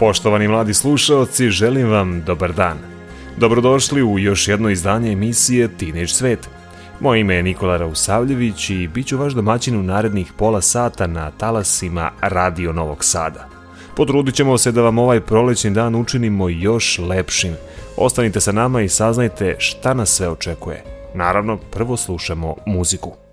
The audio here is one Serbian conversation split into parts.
Poštovani mladi slušaoci, želim vam dobar dan. Dobrodošli u još jedno izdanje emisije Teenage Svet. Moje ime je Nikola Rausavljević i bit ću vaš domaćin u narednih pola sata na talasima Radio Novog Sada. Potrudit ćemo se da vam ovaj prolećni dan učinimo još lepšim. Ostanite sa nama i saznajte šta nas sve očekuje. Naravno, prvo slušamo muziku.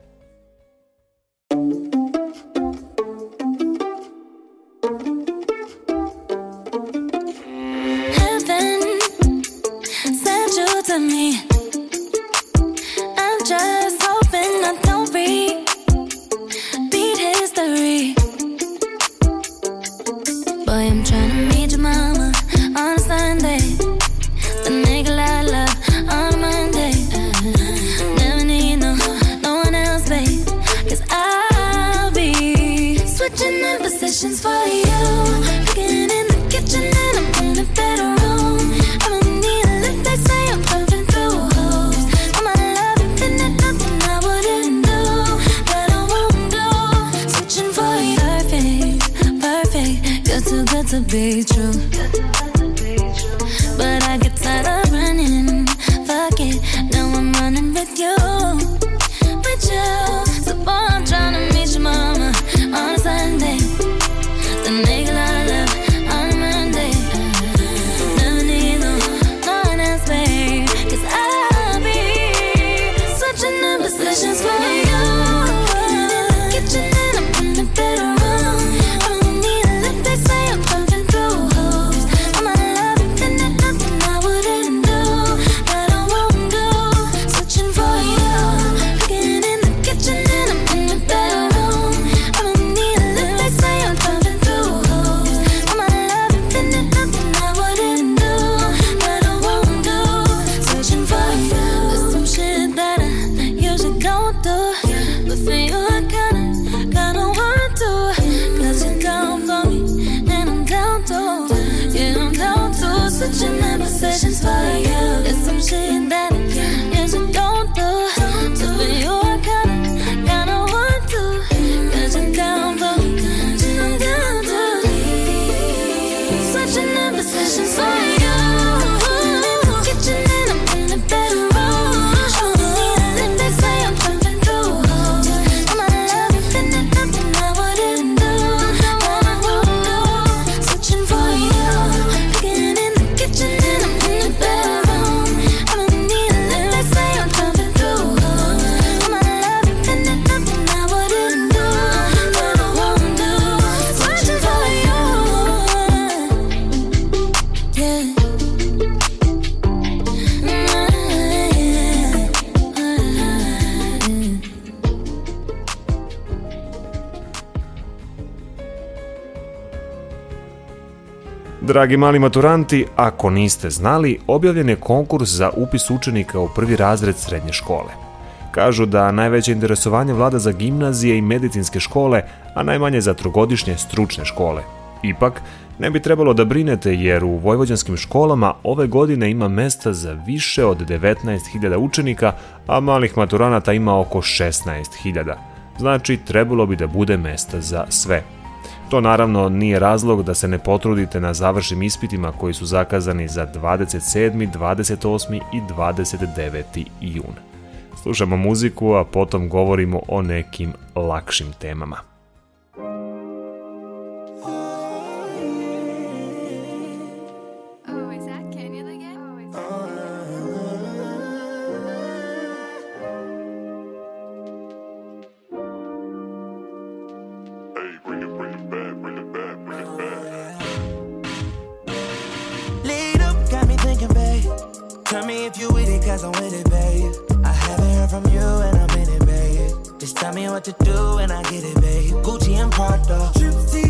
Dragi mali maturanti, ako niste znali, objavljen je konkurs za upis učenika u prvi razred srednje škole. Kažu da najveće interesovanje vlada za gimnazije i medicinske škole, a najmanje za trogodišnje stručne škole. Ipak, ne bi trebalo da brinete jer u vojvođanskim školama ove godine ima mesta za više od 19.000 učenika, a malih maturanata ima oko 16.000. Znači, trebalo bi da bude mesta za sve. To naravno nije razlog da se ne potrudite na završnim ispitima koji su zakazani za 27., 28. i 29. jun. Slušamo muziku, a potom govorimo o nekim lakšim temama. It, cause I'm with it, babe. I haven't heard from you and I'm in it, babe. Just tell me what to do and I get it, babe. Gucci and Prada.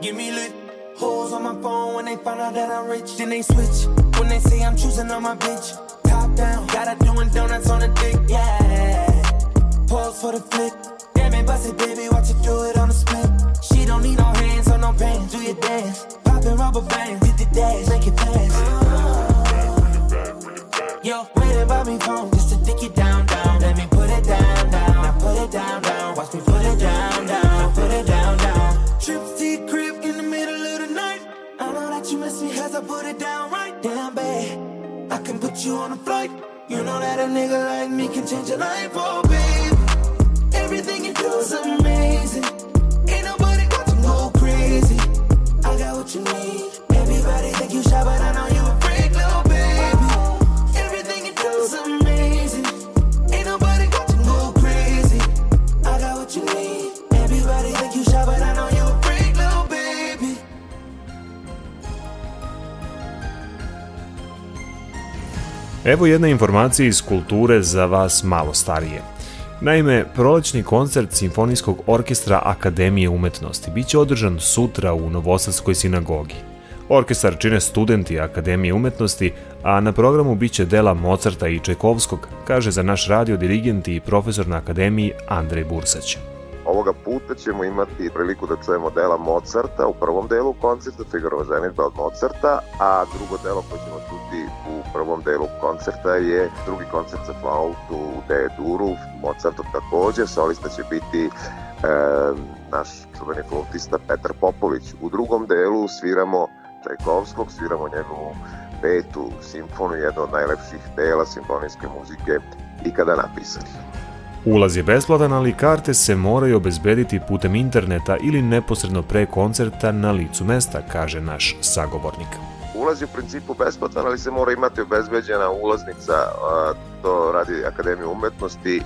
Give me lit. Hoes on my phone when they find out that I'm rich. Then they switch when they say I'm choosing on my bitch. Top down, got her doing donuts on the dick, yeah. Pause for the flick. Damn it, bust it, baby, watch you do it on the split. She don't need no hands or no pants. Do your dance, popping rubber bands, hit the dash, make it pass. Yo, waiting by me phone just to dick it down, down. Let me put it down, down. Now put it down, down. Watch me put it down, down. Now put it down, down. Trips to crib in the middle of the night. I know that you miss me cause I put it down right down, babe. I can put you on a flight. You know that a nigga like me can change your life, oh babe. Everything you do is amazing. Ain't nobody got to go crazy. I got what you need. Everybody think you shy, but I Evo jedne informacije iz kulture za vas malo starije. Naime, prolećni koncert Simfonijskog orkestra Akademije umetnosti biće održan sutra u Novosadskoj sinagogi. Orkestar čine studenti Akademije umetnosti, a na programu biće dela Mozarta i Čajkovskog, kaže za naš radio dirigent i profesor na Akademiji Andrej Bursać. Ovoga puta ćemo imati priliku da čujemo dela Mozarta u prvom delu koncerta, Figarova ženitba od Mozarta, a drugo delo koje ćemo čuti u prvom delu koncerta je drugi koncert za flautu u D duru, Mozartov takođe, solista će biti e, naš čuveni flautista Petar Popović. U drugom delu sviramo Čajkovskog, sviramo njegovu petu simfoniju, jedno od najlepših dela simfonijske muzike ikada napisanih. Ulaz je besplatan, ali karte se moraju obezbediti putem interneta ili neposredno pre koncerta na licu mesta, kaže naš sagovornik. Ulaz je u principu besplatan, ali se mora imati obezbeđena ulaznica, to radi Akademija umetnosti, e,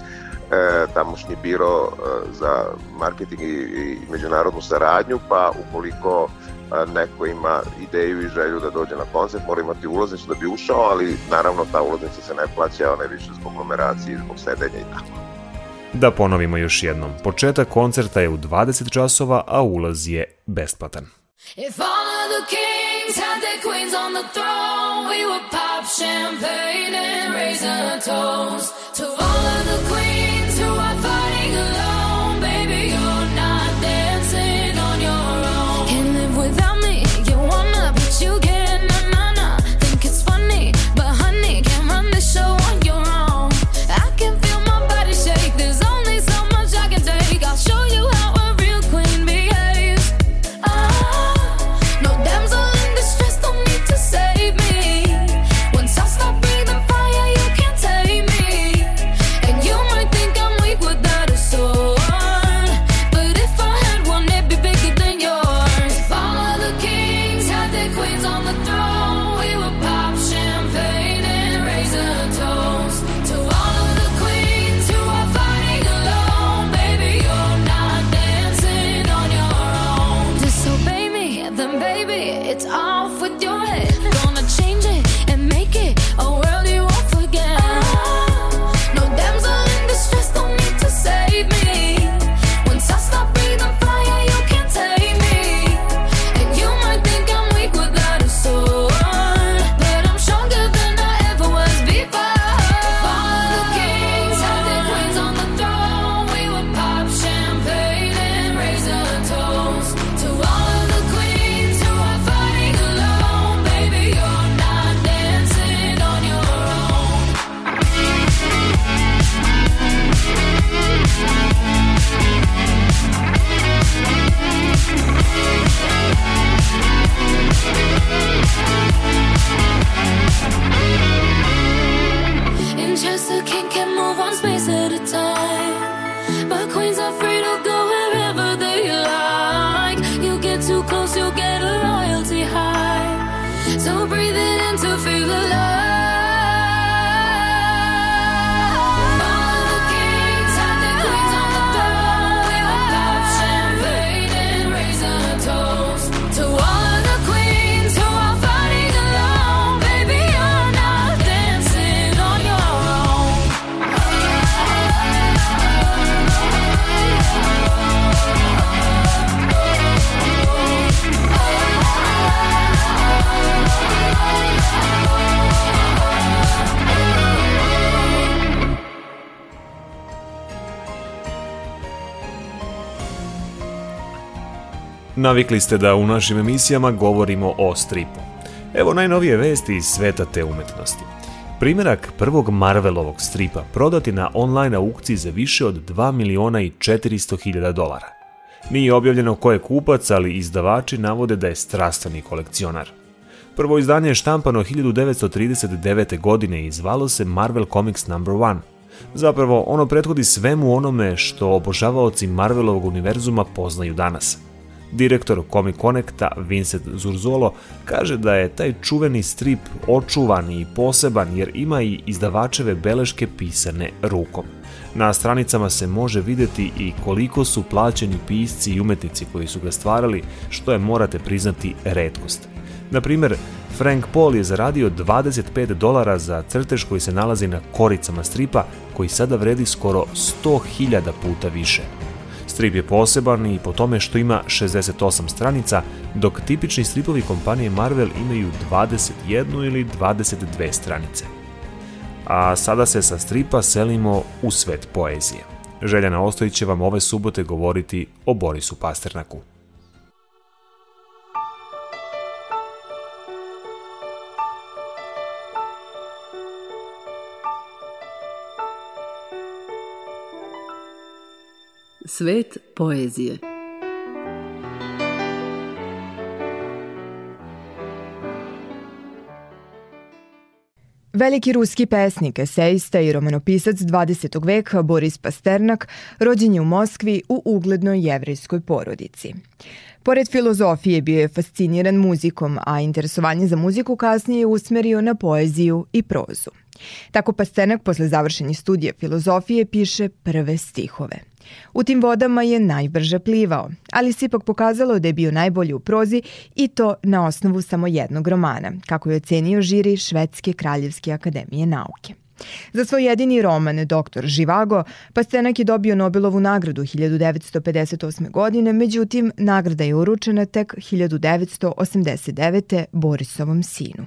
tamošnji biro e, za marketing i, međunarodnu saradnju, pa ukoliko a, neko ima ideju i želju da dođe na koncert, mora imati ulaznicu da bi ušao, ali naravno ta ulaznica se ne plaća, ona je više zbog numeracije, zbog sedenja i tako. Da ponovimo još jednom, početak koncerta je u 20 časova, a ulaz je besplatan. If all of the kings had their queens on the throne, we would pop champagne and raise a toast to all of the queens So breathe it in to feel alive. love. Navikli ste da u našim emisijama govorimo o stripu. Evo najnovije vesti iz sveta te umetnosti. Primjerak prvog Marvelovog stripa prodati na online aukciji za više od 2 miliona i 400 hiljada dolara. Nije objavljeno ko je kupac, ali izdavači navode da je strastani kolekcionar. Prvo izdanje je štampano 1939. godine i zvalo se Marvel Comics No. 1. Zapravo, ono prethodi svemu onome što obožavaoci Marvelovog univerzuma poznaju danas. Direktor Comic Connecta Vincent Zurzolo kaže da je taj čuveni strip očuvan i poseban jer ima i izdavačeve beleške pisane rukom. Na stranicama se može videti i koliko su plaćeni pisci i umetnici koji su ga stvarali, što je morate priznati redkost. Na primjer, Frank Paul je zaradio 25 dolara za crtež koji se nalazi na koricama stripa, koji sada vredi skoro 100.000 puta više. Strip je poseban i po tome što ima 68 stranica, dok tipični stripovi kompanije Marvel imaju 21 ili 22 stranice. A sada se sa stripa selimo u svet poezije. Željana Ostojić će vam ove subote govoriti o Borisu Pasternaku. Svet poezije Veliki ruski pesnik, esejista i romanopisac 20. veka Boris Pasternak rođen je u Moskvi u uglednoj jevrejskoj porodici. Pored filozofije bio je fasciniran muzikom, a interesovanje za muziku kasnije je usmerio na poeziju i prozu. Tako Pasternak posle završenih studija filozofije piše prve stihove – U tim vodama je najbrže plivao, ali se ipak pokazalo da je bio najbolji u prozi i to na osnovu samo jednog romana, kako je ocenio žiri Švedske kraljevske akademije nauke. Za svoj jedini roman Doktor Živago, Pastenak je dobio Nobelovu nagradu 1958. godine, međutim, nagrada je uručena tek 1989. Borisovom sinu.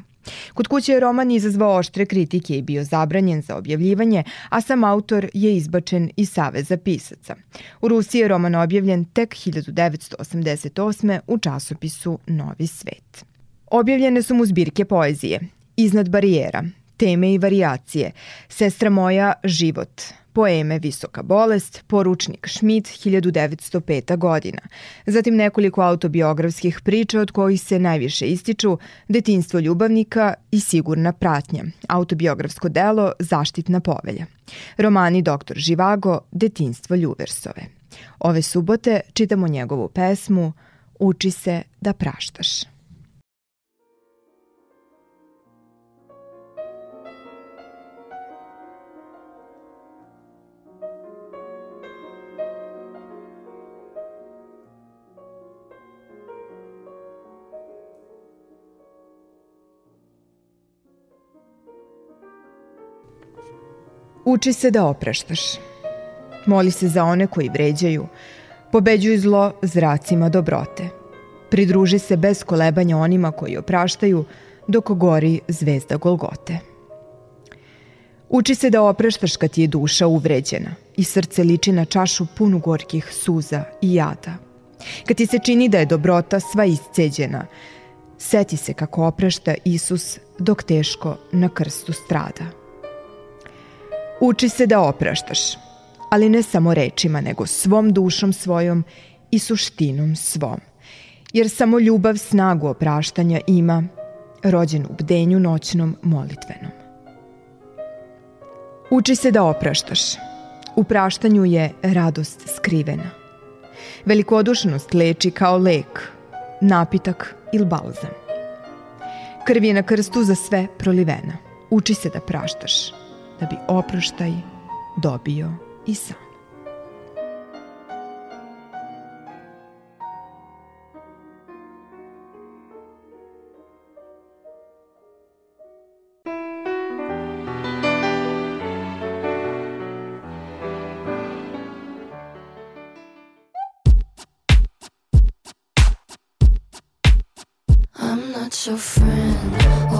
Kod kuće je roman izazvao oštre kritike i bio zabranjen za objavljivanje, a sam autor je izbačen iz Saveza pisaca. U Rusiji je roman objavljen tek 1988. u časopisu Novi svet. Objavljene su mu zbirke poezije Iznad barijera, Teme i varijacije, Sestra moja, Život, poeme Visoka bolest, poručnik Schmidt 1905. godina. Zatim nekoliko autobiografskih priča od kojih se najviše ističu Detinstvo ljubavnika i Sigurna pratnja, autobiografsko delo Zaštitna povelja. Romani Doktor Živago, Detinstvo Ljuversove. Ove subote čitamo njegovu pesmu Uči se da praštaš. Uči se da opraštaš. Moli se za one koji vređaju. Pobeđuj zlo zracima dobrote. Pridruži se bez kolebanja onima koji opraštaju, dok gori zvezda Golgote. Uči se da opraštaš kad ti je duša uvređena i srce liči na čašu punu gorkih suza i jada. Kad ti se čini da je dobrota sva isceđena, seti se kako oprašta Isus dok teško na krstu strada. Uči se da opraštaš, ali ne samo rečima, nego svom dušom svojom i suštinom svom. Jer samo ljubav snagu opraštanja ima, rođen u bdenju noćnom molitvenom. Uči se da opraštaš. U praštanju je radost skrivena. Velikodušnost leči kao lek, napitak ili balzam. Krv je na krstu za sve prolivena. Uči se da praštaš da bi oproštaj dobio i sam. I'm not your friend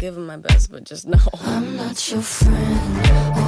give him my best, but just know. I'm not your friend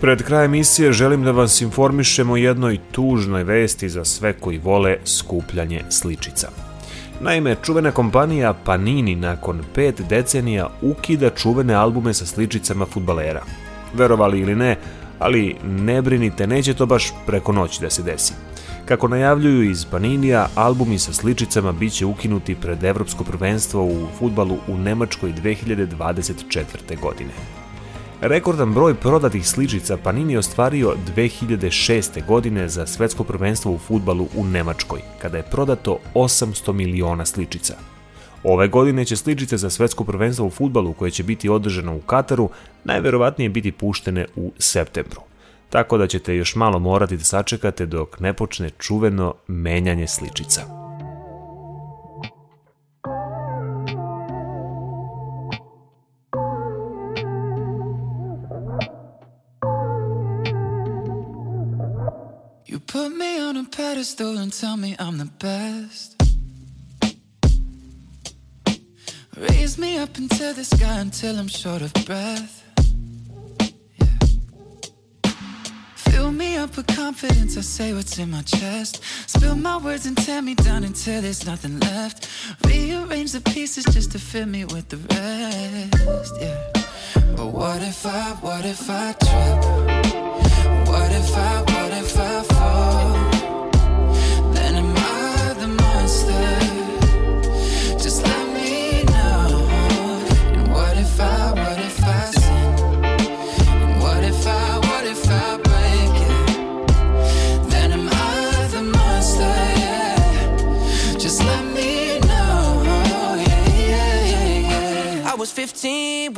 Pred kraj emisije želim da vas informišem o jednoj tužnoj vesti za sve koji vole skupljanje sličica. Naime, čuvena kompanija Panini nakon pet decenija ukida čuvene albume sa sličicama futbalera. Verovali ili ne, ali ne brinite, neće to baš preko noći da se desi. Kako najavljuju iz Paninija, albumi sa sličicama biće ukinuti pred Evropsko prvenstvo u futbalu u Nemačkoj 2024. godine. Rekordan broj prodatih sličica Panini je ostvario 2006. godine za svetsko prvenstvo u futbalu u Nemačkoj, kada je prodato 800 miliona sličica. Ove godine će sličice za svetsko prvenstvo u futbalu koje će biti održano u Kataru najverovatnije biti puštene u septembru. Tako da ćete još malo morati da sačekate dok ne počne čuveno menjanje sličica. Pedestal and tell me I'm the best. Raise me up into the sky until I'm short of breath. Yeah. Fill me up with confidence, I say what's in my chest. Spill my words and tear me down until there's nothing left. Rearrange the pieces just to fill me with the rest. Yeah. But what if I, what if I trip? What if I,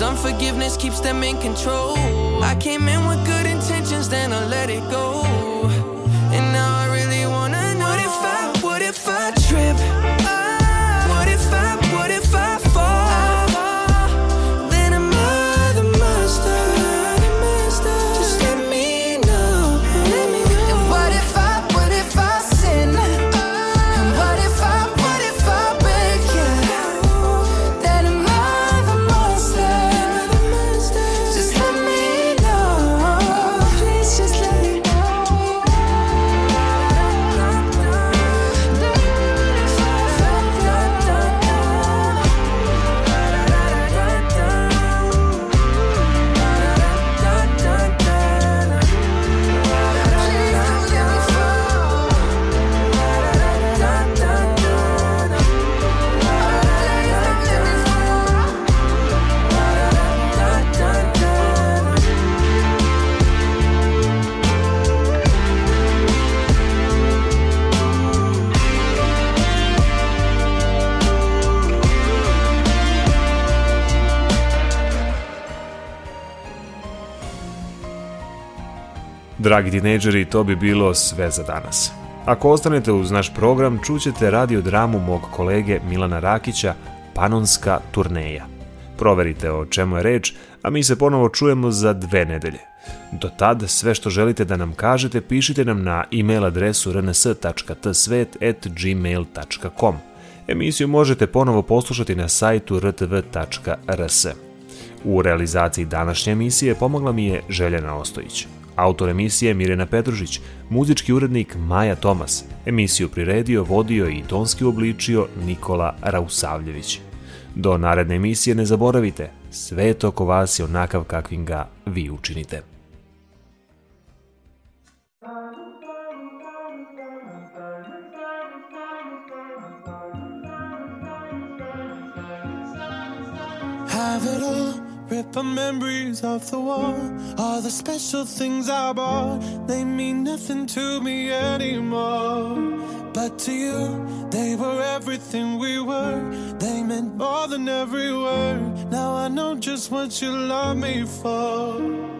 Cause unforgiveness keeps them in control. I came in with good intentions, then I let it go. And now I really wanna know what if I, what if I trip? Dragi tinejdžeri, to bi bilo sve za danas. Ako ostanete uz naš program, čućete radio dramu mog kolege Milana Rakića Panonska turneja. Proverite o čemu je reč, a mi se ponovo čujemo za dve nedelje. Do tad, sve što želite da nam kažete, pišite nam na e-mail adresu rns.tsvet.gmail.com. Emisiju možete ponovo poslušati na sajtu rtv.rs. U realizaciji današnje emisije pomogla mi je Željana Ostojić. Autor emisije Mirena Petružić, muzički urednik Maja Tomas, emisiju priredio, vodio i tonski obličio Nikola Rausavljević. Do naredne emisije ne zaboravite, svet oko vas je onakav kakvim ga vi učinite. Have it all, rip our memories off the wall. All the special things I bought, they mean nothing to me anymore. But to you, they were everything we were. They meant more than every word. Now I know just what you love me for.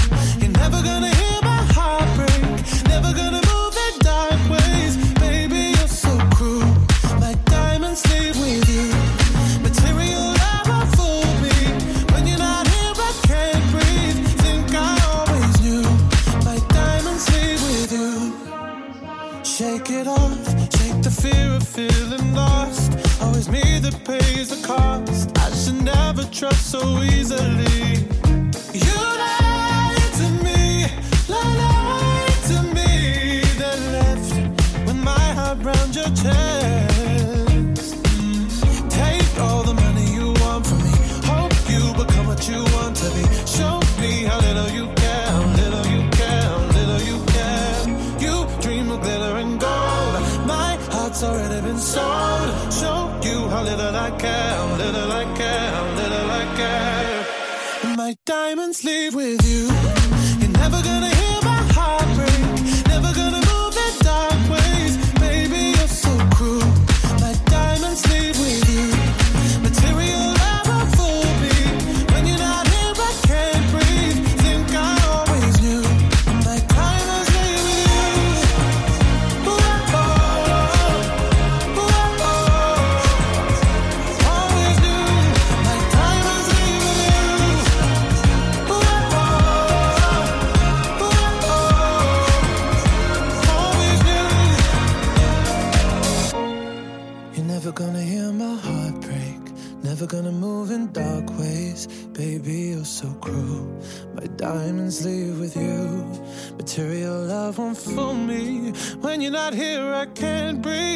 Diamonds leave with you. Gonna move in dark ways. Baby, you're so cruel. My diamonds leave with you. Material love won't fool me. When you're not here, I can't breathe.